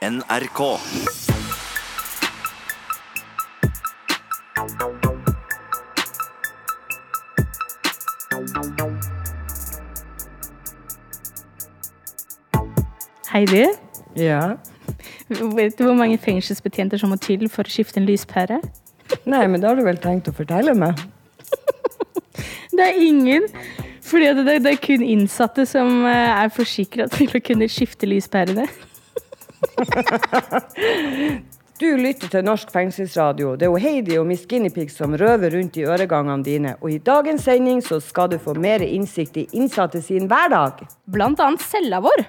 NRK. Hei, du. Ja. vet du hvor mange fengselsbetjenter som må til for å skifte en lyspære? Nei, men det har du vel tenkt å fortelle meg? Det er ingen. Fordi det, det er kun innsatte som eh, er forsikra til å kunne skifte lyspærene. Du lytter til Norsk fengselsradio. Det er jo Heidi og Miss Guinepeig som røver rundt i øregangene dine. Og i dagens sending så skal du få mer innsikt i innsatte sin hverdag. Blant annet cella vår.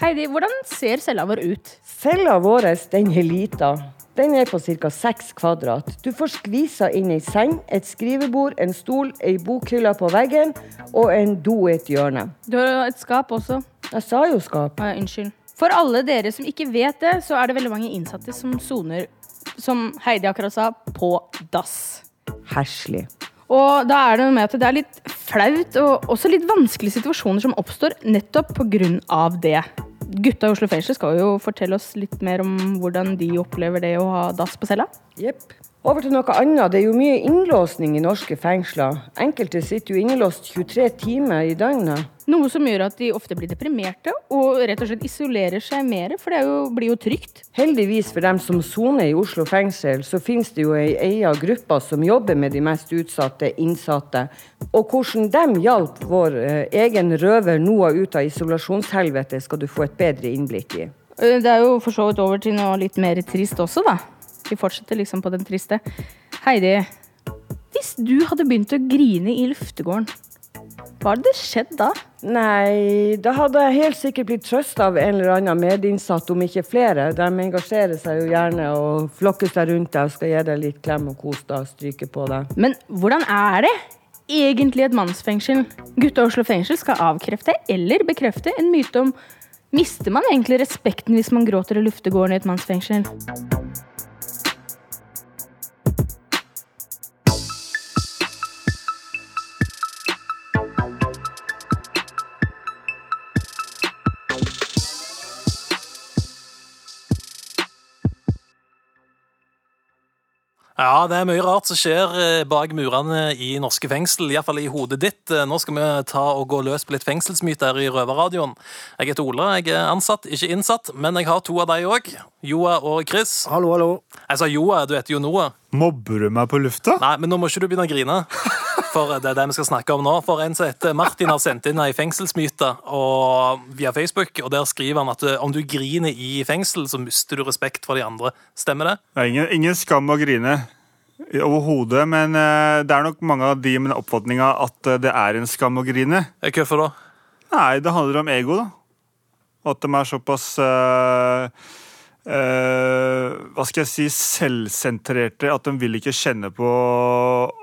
Heidi, hvordan ser cella vår ut? Cella vår den er lita. Den er på ca. 6 kvadrat. Du får skvisa inn ei seng, et skrivebord, en stol, ei bokhylle på veggen og en do i et hjørne. Du har et skap også. Jeg sa jo skap. Ah, unnskyld. For alle dere som ikke vet det, så er det veldig mange innsatte som soner, som Heidi akkurat sa, på dass. Herselig. Og da er det noe med at det er litt flaut og også litt vanskelige situasjoner som oppstår nettopp pga. det. Gutta i Oslo fengsel skal jo fortelle oss litt mer om hvordan de opplever det å ha dass på cella. Jepp. Over til noe annet. Det er jo mye innlåsning i norske fengsler. Enkelte sitter jo innelåst 23 timer i døgnet. Noe som gjør at de ofte blir deprimerte og rett og slett isolerer seg mer, for det jo, blir jo trygt. Heldigvis for dem som soner i Oslo fengsel, så finnes det jo ei eia gruppe som jobber med de mest utsatte innsatte. Og hvordan de hjalp vår eh, egen røver Noah ut av isolasjonshelvete, skal du få et bedre innblikk i. Eh, Det er jo for så vidt over til noe litt mer trist også, da. Vi fortsetter liksom på den triste. Heidi, hvis du hadde begynt å grine i luftegården, hva hadde skjedd da? Nei, da hadde jeg helt sikkert blitt trøsta av en eller annen medinnsatt, om ikke flere. De engasjerer seg jo gjerne og flokker seg rundt deg og skal gi deg litt klem og kos deg og stryke på deg. Men hvordan er det egentlig et mannsfengsel? Gutta Oslo fengsel skal avkrefte eller bekrefte en myte om Mister man egentlig respekten hvis man gråter i luftegården i et mannsfengsel? Ja, det er mye rart som skjer eh, bak murene i norske fengsel, iallfall i hodet ditt. Eh, Nå skal vi ta og gå løs på litt fengselsmyter i Røverradioen. Jeg heter Ola, jeg er ansatt, ikke innsatt, men jeg har to av de òg. Joa og Chris. Hallo, hallo. Jeg sa Joa, du heter jo Noah. Mobber du meg på lufta? Nei, men nå må ikke du begynne å grine. For det er det vi skal snakke om nå. For en som heter Martin har sendt inn ei fengselsmyte og, via Facebook, og der skriver han at eh, om du griner i fengsel, så mister du respekt for de andre. Stemmer det? Det er ingen, ingen skam å grine. Overhodet. Men eh, det er nok mange av de med den oppfatninga at eh, det er en skam å grine. Hvorfor da? Nei, det handler om ego, da. At de er såpass eh, Hva skal jeg si selvsentrerte at de vil ikke kjenne på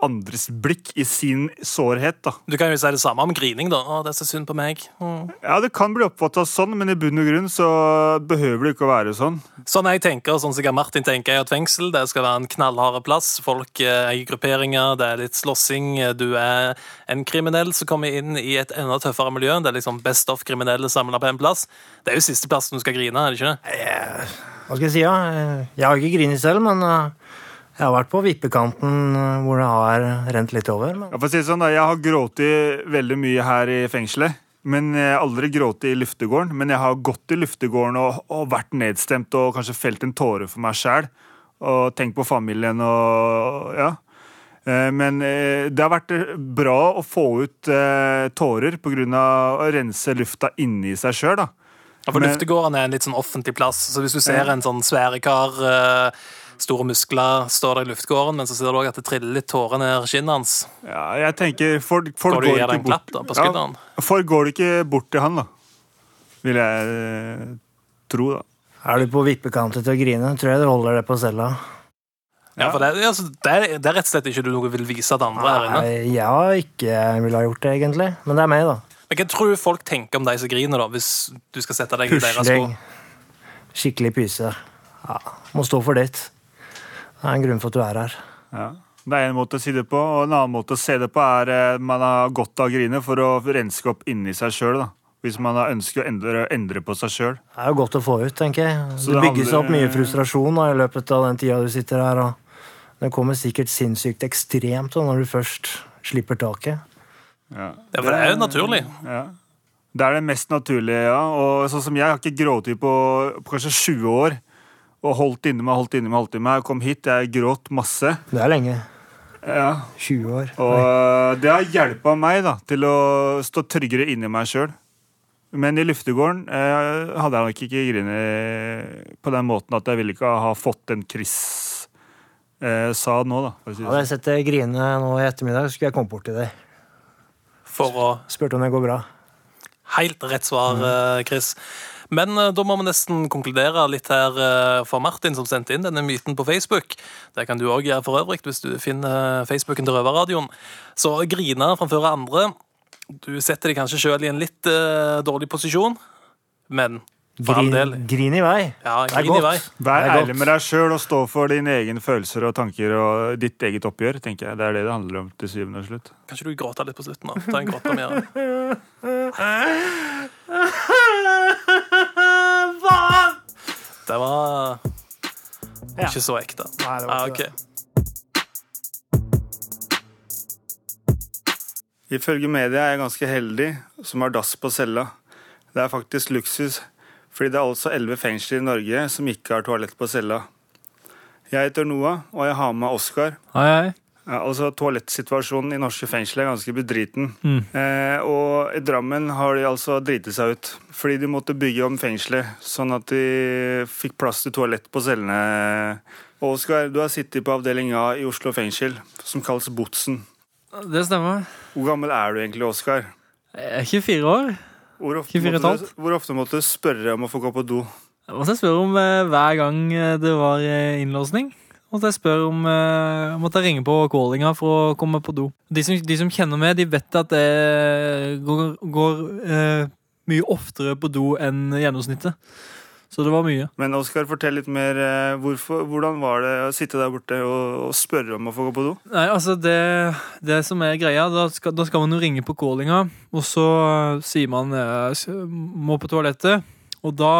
andres blikk i sin sårhet. da. Du kan jo si det samme om grining, da. Å, det er så synd på meg. Mm. Ja, Det kan bli oppfatta sånn, men i bunn og grunn så behøver det ikke å være sånn. Sånn jeg tenker, sånn sikkert Martin tenker, er at fengsel det skal være en knallhard plass. Folk er eier grupperinger, det er litt slåssing. Du er en kriminell som kommer inn i et enda tøffere miljø. Det er liksom best of-kriminelle samla på en plass. Det er jo siste plassen du skal grine, er det ikke det? Hva skal jeg si, da? Jeg har ikke grinet selv, men eh, jeg har vært på vippekanten eh, hvor det har rent litt over. Men... Ja, å si det sånn, da, Jeg har grått veldig mye her i fengselet. Men Jeg har aldri grått i luftegården. Men jeg har gått i luftegården og, og vært nedstemt og kanskje felt en tåre for meg sjæl. Og tenkt på familien og ja. Eh, Men det har vært bra å få ut tårer pga. å rense lufta inni seg sjøl. Ja, for Luftegården er en litt sånn offentlig plass. Så hvis du ser en sånn svære kar, eh, store muskler, står der i luftegården, men så ser du òg at det triller litt tårer ned kinnet hans. Ja, jeg tenker, folk, folk Går du og ikke en klapp da? Ja, folk går ikke bort til han, da. Vil jeg eh, tro, da. Er du på vippekanten til å grine, tror jeg du holder det på cella. Ja, for det, altså, det, er, det er rett og slett ikke du noe vil vise til andre her inne. Har ikke vil ha gjort det, egentlig. Men det er meg, da. Men Hva tror du folk tenker om de som griner, da, hvis du skal sette deg i deres Pusling. sko? Skikkelig pyse. Ja, må stå for ditt. Det er en grunn for at du er her. Ja. Det er en måte å si det på, og en annen måte å se det på er eh, man har godt av å grine for å renske opp inni seg sjøl. Hvis man har ønsker å endre, endre på seg sjøl. Det er jo godt å få ut, tenker jeg. Så det det bygges handler- opp mye frustrasjon da, i løpet av den tida du sitter her. og Det kommer sikkert sinnssykt ekstremt da, når du først slipper taket. Ja. Ja, for det er jo naturlig. Ja. Det er det mest naturlige, ja. Og sånn som jeg har ikke grått på, på kanskje 20 år. Og holdt inne meg, holdt inne meg, holdt inne meg. Jeg kom hit, jeg gråt masse. Det er lenge. Ja. 20 år. Og øh, det har hjelpa meg da, til å stå tryggere inni meg sjøl. Men i luftegården eh, hadde jeg nok ikke grinet på den måten at jeg ville ikke ha fått den Chris eh, sa nå, da. Si Hadde jeg sett deg grine nå i ettermiddag, skulle jeg kommet bort til deg. For å Spurte om det går bra. Helt rett svar, eh, Chris. Men eh, da må vi nesten konkludere litt her eh, for Martin, som sendte inn denne myten på Facebook. Det kan du òg gjøre for øvrig, hvis du finner Facebooken til Røverradioen. Så grine framfor andre. Du setter deg kanskje sjøl i en litt dårlig posisjon, men Grin, grin i vei. Ja, Det er grin i godt. vei. Vær ærlig med deg sjøl og stå for dine egne følelser og tanker og ditt eget oppgjør. tenker jeg. Det er det det handler om til syvende og slutt. Kan ikke du gråte litt på slutten? da? Ta en gråtepremiere. Det var ikke så ekte. Nei, det var ikke ok. det. Ifølge media er jeg ganske heldig som har dass på cella. Det er faktisk luksus, fordi det er altså elleve fengsler i Norge som ikke har toalett på cella. Jeg heter Noah, og jeg har med meg Oskar. Hei, hei. Ja, altså Toalettsituasjonen i norske fengsler er ganske bedriten. Mm. Eh, og i Drammen har de altså driti seg ut. Fordi de måtte bygge om fengselet, sånn at de fikk plass til toalett på cellene. Oskar, du har sittet på avdeling A i Oslo fengsel, som kalles Botsen. Det stemmer. Hvor gammel er du egentlig, Oskar? Jeg er 24 år. Hvor ofte, 24 måtte du, hvor ofte måtte du spørre om å få gå på do? Jeg måtte spørre om eh, hver gang eh, det var eh, innlåsning. Måtte jeg spørre om eh, Måtte jeg ringe på callinga for å komme på do. De som, de som kjenner meg, de vet at det går, går eh, mye oftere på do enn gjennomsnittet. Så det var mye. Men Oskar, fortell litt mer. eh, Hvorfor, hvordan var det å sitte der borte og, og spørre om å få gå på do? Nei, altså det, det som er greia, da skal, da skal man jo ringe på callinga, og så eh, sier man eh, må på toalettet. Og da,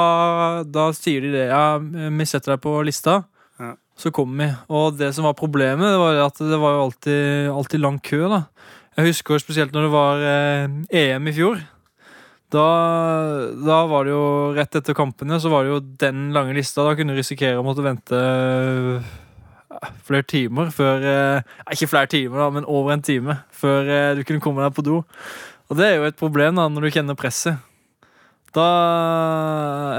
da sier de det. Ja, vi setter deg på lista. Ja. Så kommer vi. Og det som var problemet, det var at det var jo alltid, alltid lang kø. da. Jeg husker spesielt når det var eh, EM i fjor. Da, da var det jo rett etter kampene så var det jo den lange lista. Da kunne du risikere å måtte vente eh, flere timer før eh, Ikke flere timer, da, men over en time før eh, du kunne komme deg på do. Og det er jo et problem da, når du kjenner presset. Da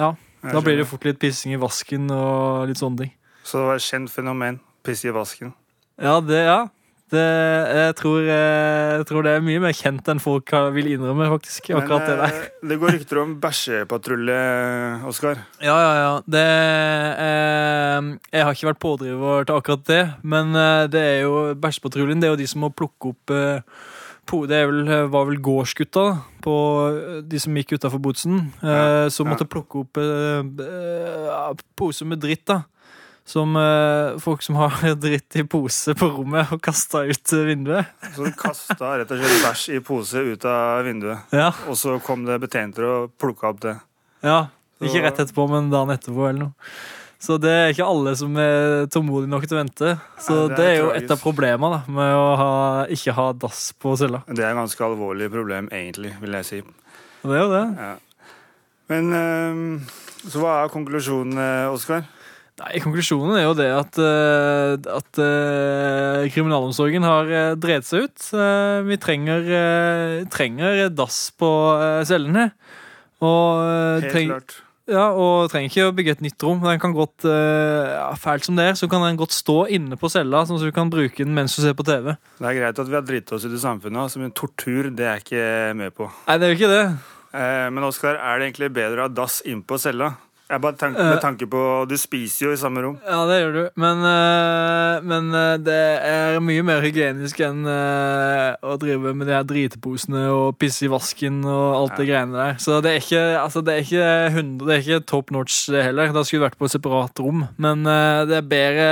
Ja, da blir det jo fort litt pissing i vasken og litt sånne ting. Så det var et kjent fenomen. Pisse i vasken. Ja, det, ja. Det, jeg, tror, eh, jeg tror det er mye mer kjent enn folk vil innrømme, faktisk. Akkurat det der. eh, det går rykter om bæsjepatrulje, Oskar. Ja, ja, ja. Det, eh, jeg har ikke vært pådriver til akkurat det, men eh, det er jo bæsjepatruljen. Det er jo de som må plukke opp eh, Det er vel, var vel gårdsgutta på eh, de som gikk utafor Botsen, eh, som ja. måtte plukke opp eh, eh, poser med dritt. da som eh, folk som har dritt i pose på rommet og kasta ut eh, vinduet. Så du kasta rett og slett bæsj i pose ut av vinduet. Ja, Og så kom det betjenter og plukka opp det. ja. Ikke rett etterpå, men dagen etterpå eller noe. Så det er ikke alle som er tålmodige nok til å vente. Så Nei, det, det er er jo tragisk. et av problemene da, med å ha, ikke ha dass på cella. Det er et ganske alvorlig problem, egentlig, vil jeg si. Og det er jo det. Ja. Men eh, Så hva er konklusjonen, eh, Oskar? Nei, Konklusjonen er jo det at, eh, at uh, kriminalomsorgen har uh, drevet seg ut. Uh, vi trenger, uh, trenger dass på cellene. Og, eh, Helt treng, klart. ja, og trenger ikke å bygge et nytt rom. Den kan godt, eh, ja, Fælt som det er, så kan den godt stå inne på cella, sånn at du kan bruke den mens du ser på TV. Det er greit at vi har driti oss ut i samfunnet, altså, men tortur det er jeg ikke med på. Nei, det er jo ikke det. Eh, men Oskar, er det egentlig bedre å ha dass inn på cella? Jeg bare tenk, Eh. med tanke på Du spiser jo i samme rom. Ja, det gjør du. Men, eh, men eh, det er mye mer hygienisk enn eh, å drive med de her driteposene og pisse i vasken og alt det greiene der. Så det er ikke, altså, det er ikke 100, det er ikke top notch heller. Da skulle det vært på et separat rom. Men eh, det er bedre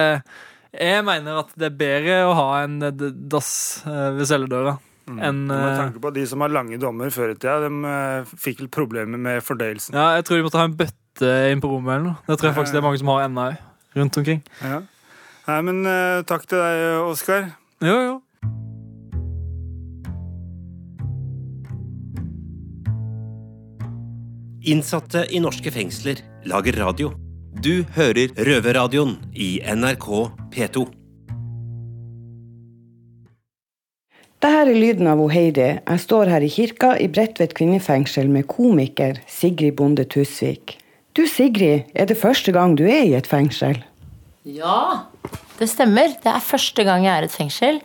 Jeg mener at det er bedre å ha en eh, dass eh, ved celledøra. enn Med eh, tanke på de som har lange dommer før i tida, de eh, fikk problemer med fordøyelsen. Ja, jeg tror de måtte ha en bøtte inn på rommet eller noe. Det tror jeg faktisk det er mange som har ennå. Rundt omkring. Ja. Nei, men uh, takk til deg, Oskar. Jo, jo. Innsatte i norske fengsler lager radio. Du hører Røverradioen i NRK P2. Dette er lyden av Heidi. Jeg står her i kirka i Bredtvet kvinnefengsel med komiker Sigrid Bonde Tusvik. Du Sigrid, er det første gang du er i et fengsel? Ja, det stemmer. Det er første gang jeg er i et fengsel.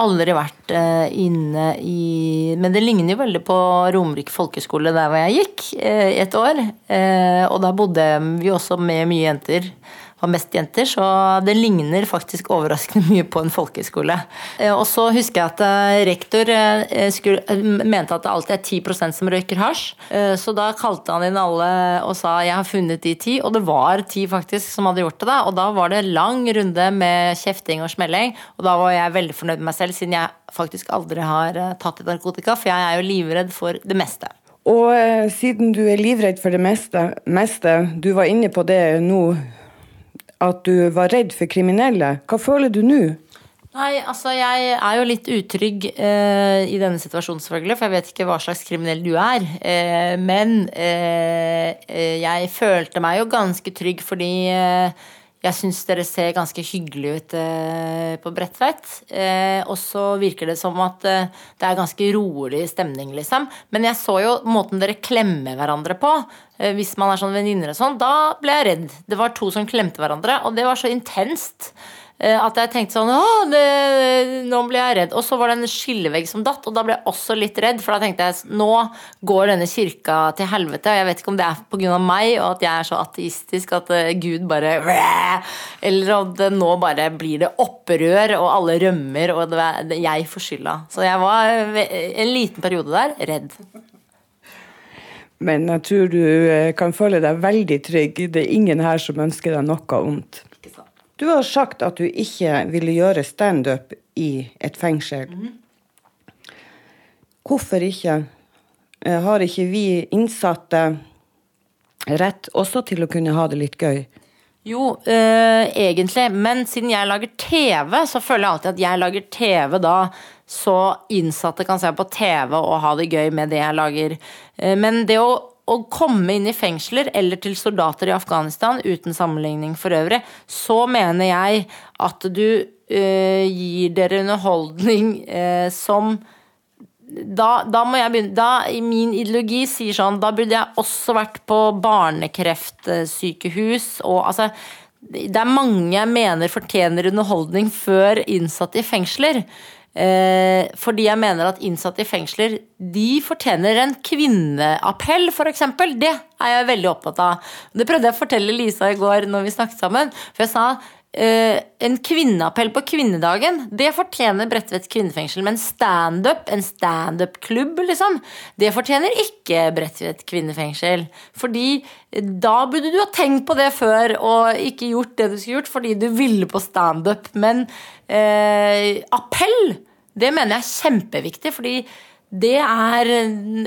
Aldri vært eh, inne i Men det ligner jo veldig på Romerike folkeskole der hvor jeg gikk eh, i et år. Eh, og da bodde vi også med mye jenter. Var mest jenter, så det ligner faktisk overraskende mye på en folkeskole. Eh, og så husker jeg at eh, rektor eh, skulle, mente at det alltid er 10% som røyker hasj. Så da kalte han inn alle og sa 'jeg har funnet de ti', og det var ti faktisk som hadde gjort det. da, Og da var det lang runde med kjefting og smelling, og da var jeg veldig fornøyd med meg selv, siden jeg faktisk aldri har tatt i narkotika, for jeg er jo livredd for det meste. Og siden du er livredd for det meste, meste, du var inne på det nå, at du var redd for kriminelle. Hva føler du nå? Nei, altså jeg er jo litt utrygg eh, i denne situasjonen, selvfølgelig, for jeg vet ikke hva slags kriminell du er. Eh, men eh, eh, jeg følte meg jo ganske trygg fordi eh, jeg syns dere ser ganske hyggelig ut eh, på Bredtveit. Eh, og så virker det som at eh, det er ganske rolig stemning, liksom. Men jeg så jo måten dere klemmer hverandre på. Eh, hvis man er sånn venninner og sånn, da ble jeg redd. Det var to som klemte hverandre, og det var så intenst. Eh, At jeg tenkte sånn det, nå ble jeg redd. Og så var det en skillevegg som datt, og da ble jeg også litt redd. For da tenkte jeg nå går denne kirka til helvete. Og jeg vet ikke om det er pga. meg, og at jeg er så ateistisk at eh, Gud bare Eller at nå bare blir det opprør, og alle rømmer, og det jeg får skylda. Så jeg var eh, en liten periode der redd. Men jeg tror du kan føle deg veldig trygg. Det er ingen her som ønsker deg noe vondt. Du har sagt at du ikke ville gjøre standup i et fengsel. Hvorfor ikke? Eh, Har ikke vi innsatte rett også til å kunne ha det litt gøy? Jo, øh, egentlig. Men siden jeg lager TV, så føler jeg alltid at jeg lager TV da så innsatte kan se på TV og ha det gøy med det jeg lager. Eh, men det å, å komme inn i fengsler eller til soldater i Afghanistan, uten sammenligning for øvrig, så mener jeg at du eh, gir dere underholdning eh, som da, da må jeg begynne da, i Min ideologi sier sånn Da burde jeg også vært på barnekreftsykehus og altså Det er mange jeg mener fortjener underholdning før innsatte i fengsler. Eh, fordi jeg mener at innsatte i fengsler De fortjener en kvinneappell, f.eks. Det er jeg veldig opptatt av. Det prøvde jeg å fortelle Lisa i går når vi snakket sammen. For jeg sa eh, en kvinneappell på kvinnedagen, det fortjener Bredtvet kvinnefengsel. Men standup, en standup-klubb, liksom, det fortjener ikke Bredtvet kvinnefengsel. Fordi da burde du ha tenkt på det før og ikke gjort det du skulle gjort fordi du ville på standup. Men uh, appell, det mener jeg er kjempeviktig, fordi det er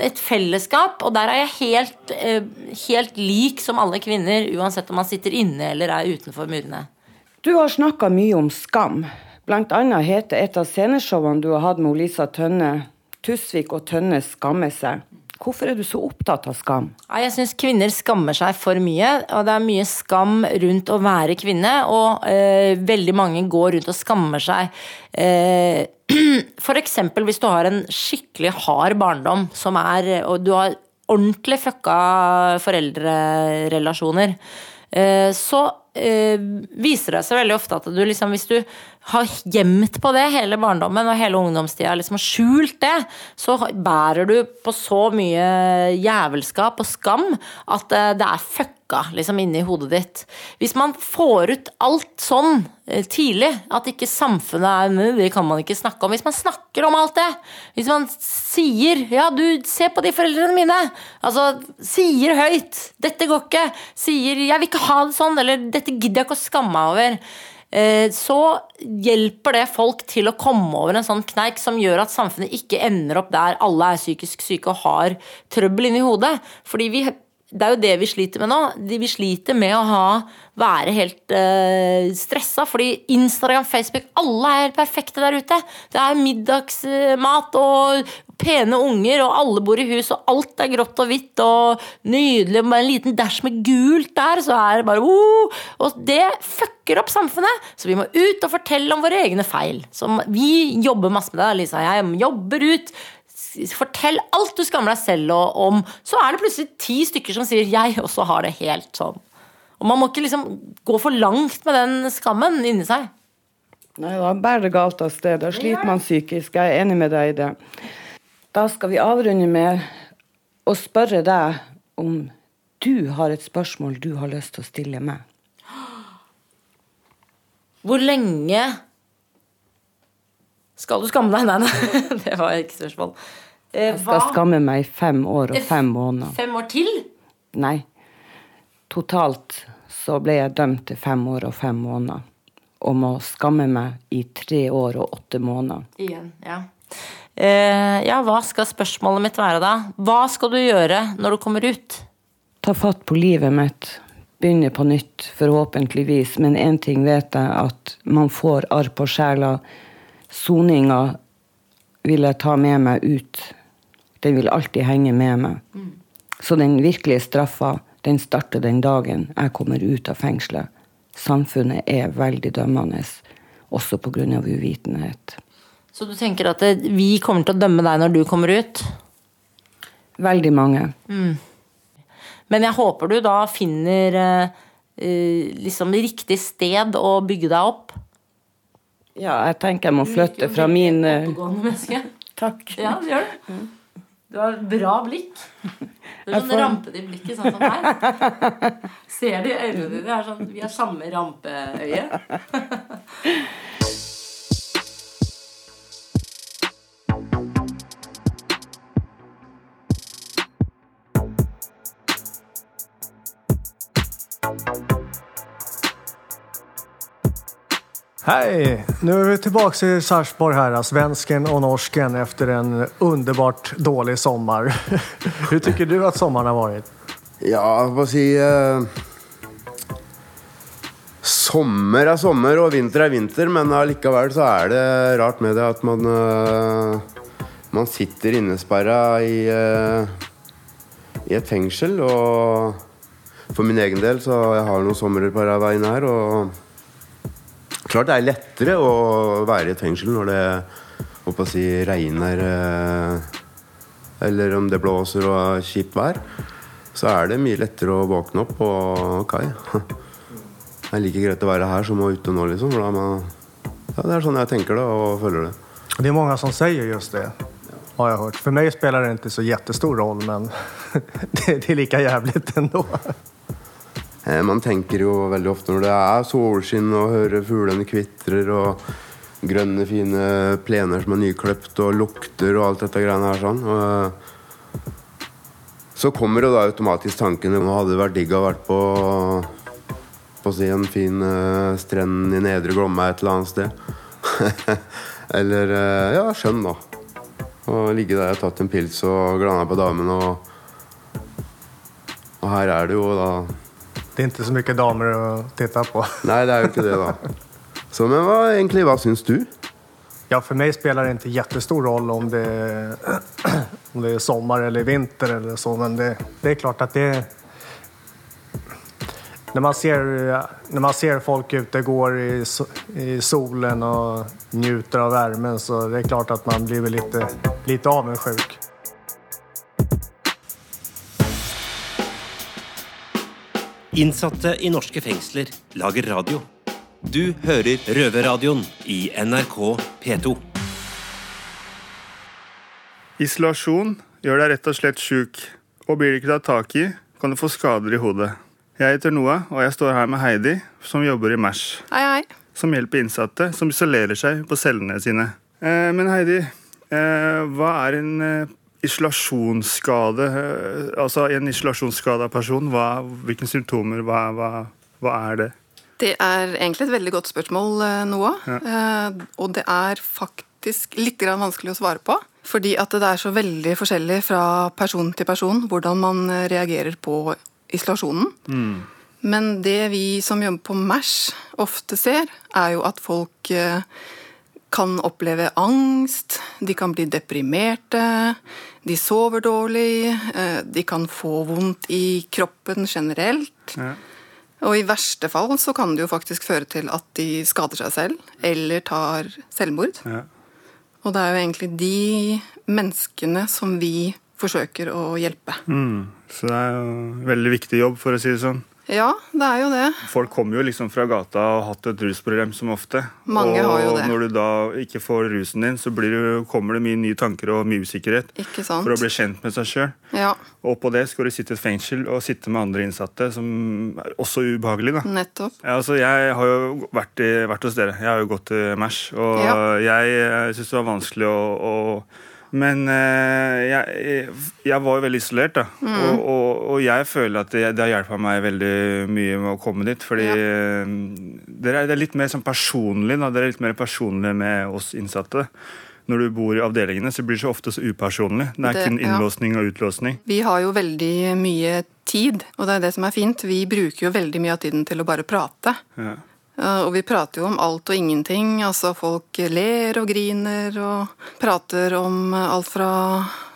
et fellesskap, og der er jeg helt, eh, helt lik som alle kvinner, uansett om man sitter inne eller er utenfor murene. Du har snakka mye om skam. Blant annet heter et av sceneshowene du har hatt med Lisa Tønne, 'Tusvik og Tønne skammer seg'. Hvorfor er du så opptatt av skam? Jeg syns kvinner skammer seg for mye, og det er mye skam rundt å være kvinne. Og eh, veldig mange går rundt og skammer seg. Eh, eksempel hvis du har en skikkelig hard barndom, som er, og du har ordentlig fucka foreldrerelasjoner, eh, så eh, viser det seg veldig ofte at du liksom, hvis du har gjemt på det hele barndommen og hele ungdomstida, liksom har skjult det, så bærer du på så mye jævelskap og skam at eh, det er fucka liksom inni hodet ditt. Hvis man får ut alt sånn eh, tidlig, at ikke samfunnet er Det kan man ikke snakke om. Hvis man snakker om alt det, hvis man sier 'ja, du, se på de foreldrene mine', altså sier høyt 'dette går ikke', sier 'jeg vil ikke ha det sånn', eller 'dette gidder jeg ikke å skamme meg over'. eh, så hjelper det folk til å komme over en sånn kneik som gjør at samfunnet ikke ender opp der alle er psykisk syke og har trøbbel inni hodet. Fordi vi det er jo det vi sliter med nå. Vi sliter med å ha, være helt uh, stressa. Fordi Instagram, Facebook, alle er perfekte der ute. Det er middagsmat og pene unger, og alle bor i hus, og alt er grått og hvitt og nydelig. Bare en liten dash med gult der, så er det bare uh, Og det fucker opp samfunnet. Så vi må ut og fortelle om våre egne feil. Så vi jobber masse med det, Lisa. Jeg jobber ut Fortell alt du skammer deg selv om. Så er det plutselig ti stykker som sier 'jeg også har det helt sånn'. Og man må ikke liksom gå for langt med den skammen inni seg. Nei, da bærer det galt av sted. Da sliter man psykisk. Jeg er enig med deg i det. Da skal vi avrunde med å spørre deg om du har et spørsmål du har lyst til å stille meg. Hvor lenge skal du skamme deg? Nei, nei. Det var ikke spørsmål. Eh, jeg skal skamme meg i fem år og fem måneder. Fem år til? Nei. Totalt så ble jeg dømt til fem år og fem måneder. Og må skamme meg i tre år og åtte måneder. Igjen, ja. Eh, ja, hva skal spørsmålet mitt være da? Hva skal du gjøre når du kommer ut? Ta fatt på livet mitt. Begynne på nytt, forhåpentligvis. Men én ting vet jeg, at man får arr på sjela soninga vil jeg ta med meg ut. Den vil alltid henge med meg. Mm. Så den virkelige straffa, den starter den dagen jeg kommer ut av fengselet. Samfunnet er veldig dømmende, også pga. uvitenhet. Så du tenker at vi kommer til å dømme deg når du kommer ut? Veldig mange. Mm. Men jeg håper du da finner eh, liksom riktig sted å bygge deg opp? Ja, jeg tenker jeg må flytte fra min eh, Takk. Ja, det gjør det. Du har bra blikk. Du er sånn får... rampete i blikket, sånn som her. Ser du øynene dine? Er sånn, vi har samme rampeøye. Hej! Nu är vi tillbaka i Sarpsborg här, svensken och norsken efter en underbart dålig sommar. Hur tycker du att sommaren har varit? Ja, hva si eh, Sommer er sommer og vinter er vinter, men allikevel så er det rart med det at man eh, Man sitter innesperra i, eh, i et fengsel, og for min egen del så jeg har noen somre på veien her. og Klart det er lettere å være i et fengsel når det å si, regner eh, Eller om det blåser og er kjipt vær. Så er det mye lettere å våkne opp på kai. Det er like greit å være her som å ute nå, liksom. For man, ja, det er sånn jeg tenker det og føler det. Det er mange som sier just det, har jeg hørt. For meg spiller det ikke så jättestor roll, men det, er like jævlig ändå. Eh, man tenker jo veldig ofte når det er solskinn og hører fuglene kvitrer og grønne, fine plener som er nykløpt og lukter og alt dette greiene her sånn. Og eh, så kommer jo da automatisk tanken om det hadde vært digg å vært på på å si en fin uh, strend i Nedre Glomma et eller annet sted. eller uh, ja, skjønn, da. Og ligge der og tatt en pils og glana på damen og Og her er det jo da det er ikke så mye damer å titte på. Nei, det er jo ikke det, da. Så, men hva, egentlig, hva syns du? Ja, for meg spiller det ikke kjempestor roll om det, om det er sommer eller vinter eller så, men det, det er klart at det når man ser, når man ser folk ute går i, i solen og nyter av varmen, så det er klart at man blir litt, litt avundsjuk. Innsatte i norske fengsler lager radio. Du hører Røverradioen i NRK P2. Isolasjon gjør deg rett og slett sjuk, og blir det ikke tatt tak i, kan du få skader i hodet. Jeg heter Noah, og jeg står her med Heidi, som jobber i MERS. Hei, hei. Som hjelper innsatte som isolerer seg på cellene sine. Eh, men Heidi, eh, hva er en eh, isolasjonsskade eh, Altså en isolasjonsskada person, hva, hvilke symptomer, hva, hva, hva, er det? Det er egentlig et veldig godt spørsmål, eh, Noah. Ja. og det er faktisk litt grann vanskelig å svare på. Fordi at det er så veldig forskjellig fra person til person hvordan man eh, reagerer på isolasjonen. Men det vi som jobber på MERS ofte ser, er jo at folk eh, kan oppleve angst, de kan bli deprimerte, de sover dårlig, eh, de kan få vondt i kroppen generelt. Og i verste fall så kan det jo faktisk føre til at de skader seg selv, eller tar selvmord. Ja. Og det er jo egentlig de menneskene som vi forsøker å hjelpe. Mm. Så det er jo en veldig viktig jobb, for å si det sånn. Ja, det er jo det. Folk kommer jo liksom fra gata og har hatt et rusproblem som ofte. Mange og har jo det. når du da ikke får rusen din, så blir det, kommer det mye nye tanker og mye usikkerhet Ikke sant? for å bli kjent med seg sjøl. Ja, Og på det skal du sitte i et fengsel og sitte med andre innsatte, som er også ubehagelig. da. nettopp. Ja, altså, jeg har jo vært, i, vært hos dere. Jeg har jo gått til MERS. Og Ja. jeg, jeg syns det var vanskelig å, å Men eh, jeg, jeg var jo veldig isolert, da. Mm. Og, og, og jeg føler at det, det har hjulpet meg veldig mye med å komme dit. Fordi eh, dere er, det er litt mer sånn personlig. Da. Dere er litt mer personlig med oss innsatte. Når du bor i avdelingene, så blir det så ofte så upersonlig. Det er Det- kun ja. innlåsning og utlåsning. Vi har jo veldig mye tid, og det er det som er fint. Vi bruker jo veldig mye av tiden til å bare prate. Ja. Eh, Og vi prater jo om alt og ingenting. Altså folk ler og griner og prater om eh, alt fra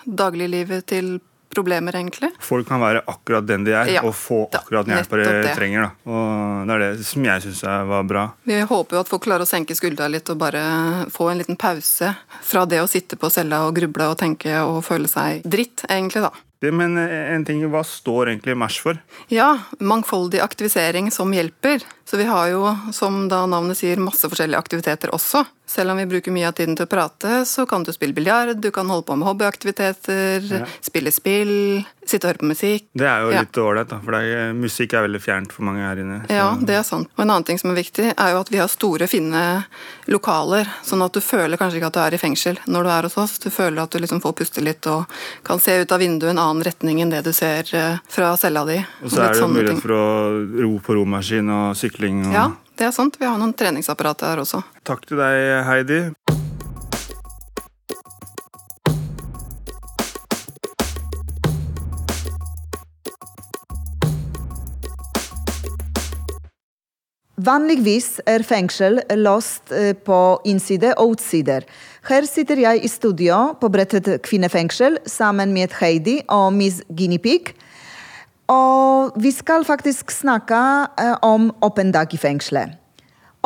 dagliglivet til problemer, egentlig. Folk kan være akkurat den de er, Ja, og få akkurat den hjelpa de trenger. Da. Og Det er det som jeg syns var bra. Vi håper jo at folk klarer å senke skuldra litt og bare få en liten pause fra det å sitte på cella og gruble og tenke og føle seg dritt, egentlig, da. Det, men eh, en ting, hva står egentlig MERS for? Ja, mangfoldig aktivisering som hjelper. Så vi har jo, som da navnet sier, masse forskjellige aktiviteter også. Selv om vi bruker mye av tiden til å prate, så kan du spille biljard, du kan holde på med hobbyaktiviteter, Ja. spille spill, sitte og høre på musikk. Det er jo Ja. litt ålreit, da, for er, musikk er veldig fjernt for mange her inne. så- Ja, det er sant. Og en annen ting som er viktig, er jo at vi har store, fine lokaler. Sånn at du føler kanskje ikke at du er i fengsel når du er hos oss. Du føler at du liksom får puste litt og kan se ut av vinduet en annen retning enn det du ser eh, fra cella di. Og så er det jo mulighet for å ro på romaskin og sykling. Og... Ja, det er sant. Vi har noen treningsapparater her også. Takk til deg, Heidi. Vanligvis er fengsel låst eh, på innside og utsider. Her sitter jeg i studio på Bredtvet kvinnefengsel sammen med Heidi og Miss Guinea Og vi skal faktisk snakke eh, om åpen dag i fengselet.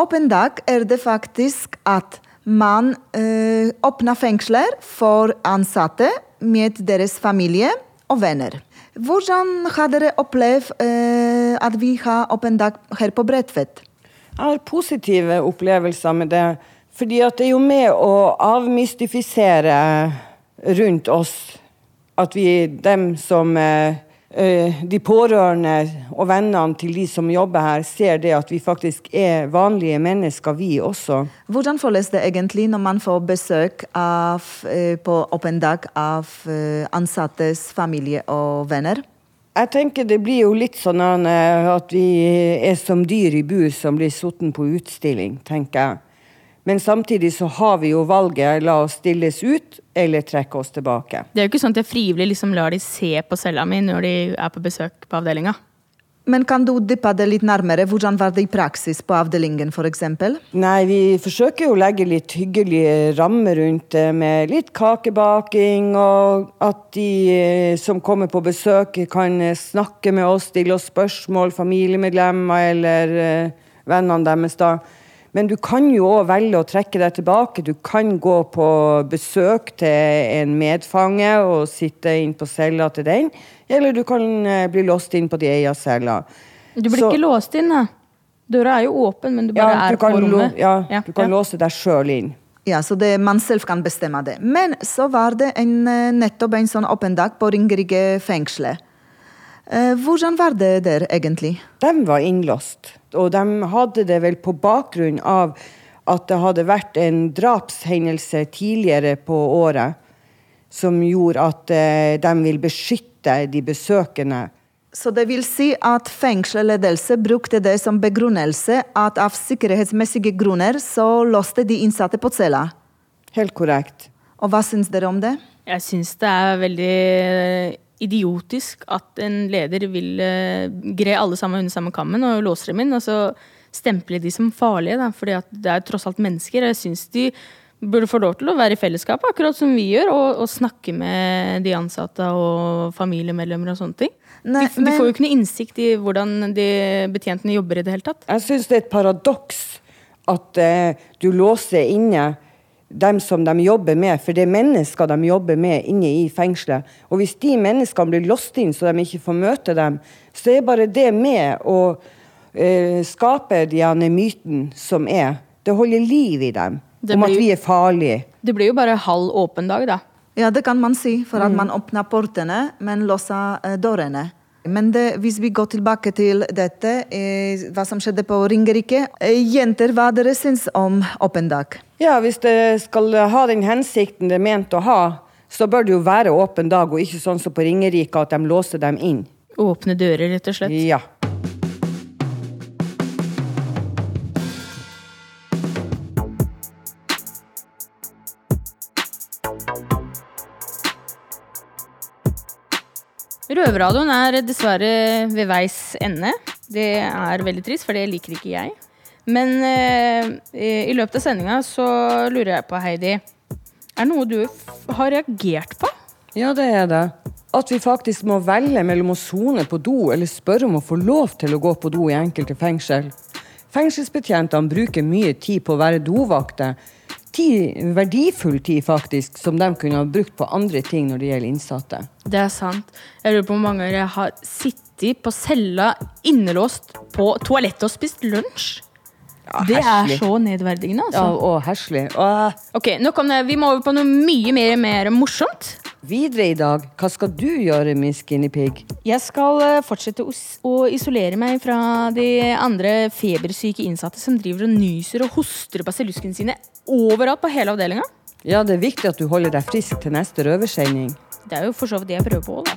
Åpen dag er det faktisk at man eh, åpner fengsler for ansatte med deres familie og venner. Hvordan har dere opplevd eh, at vi har åpen dag her på Bredtvet? Jeg har positive opplevelser med det. Fordi at det er jo med å avmystifisere rundt oss at vi, dem som eh, De pårørende og vennene til de som jobber her, ser det at vi faktisk er vanlige mennesker, vi også. Hvordan føles det egentlig når man får besøk av, eh, på åpen dag av eh, ansattes familie og venner? Jeg tenker det blir jo litt sånn eh, at vi er som dyr i bur som blir sittet på utstilling, tenker jeg. Men samtidig så har vi jo valget la oss stilles ut eller trekke oss tilbake. Det er jo ikke sånn at jeg frivillig liksom lar de se på cella mi når de er på besøk på avdelinga. Men kan du dyppe det litt nærmere? Hvordan var det i praksis på avdelingen f.eks.? Nei, vi forsøker jo å legge litt hyggelige rammer rundt det, med litt kakebaking, og at de eh, som kommer på besøk, kan eh, snakke med oss, stille oss spørsmål, familiemedlemmer eller eh, vennene deres. da. Men du kan jo òg velge å trekke deg tilbake. Du kan gå på besøk til en medfange og sitte inn på cella til den, eller du kan eh, bli låst inn på de eia cella. Du blir Så- ikke låst inn, da. Døra er jo åpen, men du bare Ja, er du kan, på rommet. ja, du kan låse deg sjøl inn. Ja, så det, man selv kan bestemme det. Men så var det en, eh, nettopp en sånn åpen dag på Ringerike fengselet. Eh, Hvordan var det der egentlig? De var innlåst, og de hadde det vel på bakgrunn av at det hadde vært en drapshendelse tidligere på året som gjorde at eh, de vil beskytte de besøkende. Så det vil si at fengselsledelse brukte det som begrunnelse at av sikkerhetsmessige grunner så låste de innsatte på cella. Helt korrekt. Og hva syns dere om det? Jeg syns det er veldig idiotisk at en leder vil uh, gre alle sammen under samme kammen og låse dem inn, og så stemple de som farlige, da, fordi at det er tross alt mennesker. Jeg syns de burde få lov til å være i fellesskap, akkurat som vi gjør, og, og snakke med de ansatte og familiemedlemmer og sånne ting. Nei, de, de, får jo ikke noe innsikt i hvordan de betjentene jobber i det hele tatt. Jeg syns det er et paradoks at uh, du låser inne dem som de jobber med, for det er mennesker de jobber med inne i fengselet. Og hvis de menneskene blir låst inn så de ikke får møte dem, så er bare det med å eh, skape denne myten som er. Det holder liv i dem blir, om at vi er farlige. Det blir jo bare halv åpen dag, da. Ja, det kan man si, for at mm. man åpner portene, men låser eh, dørene. Men det, hvis vi går tilbake til dette, eh, hva som skjedde på Ringerike eh, Jenter, hva dere syns om åpen dag? Ja, Hvis det skal ha den hensikten det er ment å ha, så bør det jo være åpen dag, og ikke sånn som på Ringerike, at de låser dem inn. Åpne dører, rett og slett? Ja. Røverradioen er dessverre ved veis ende. Det er veldig trist, for det liker ikke jeg. Men eh, i løpet av sendinga så lurer jeg på, Heidi Er det noe du har reagert på? Ja, det er det. At vi faktisk må velge mellom å sone på do eller spørre om å få lov til å gå på do i enkelte fengsel. Fengselsbetjentene bruker mye tid på å være dovakter, tid, verdifull tid, faktisk, som de kunne ha brukt på andre ting når det gjelder innsatte. Det er sant. Jeg lurer på hvor mange ganger jeg har sittet på cella innelåst på toalettet og spist lunsj. Ja, det er så nedverdigende, altså. Ja, og herselig. Åh. Ok, nå kom det, Vi må over på noe mye mer, mer morsomt. Videre i dag, hva skal du gjøre, min skinny Pig? Jeg skal eh, fortsette å isolere meg fra de andre febersyke innsatte som driver og nyser og hoster på celluskene sine overalt på hele avdelinga. Ja, det er viktig at du holder deg frisk til neste røversending. Det er jo for så vidt det jeg prøver på, da.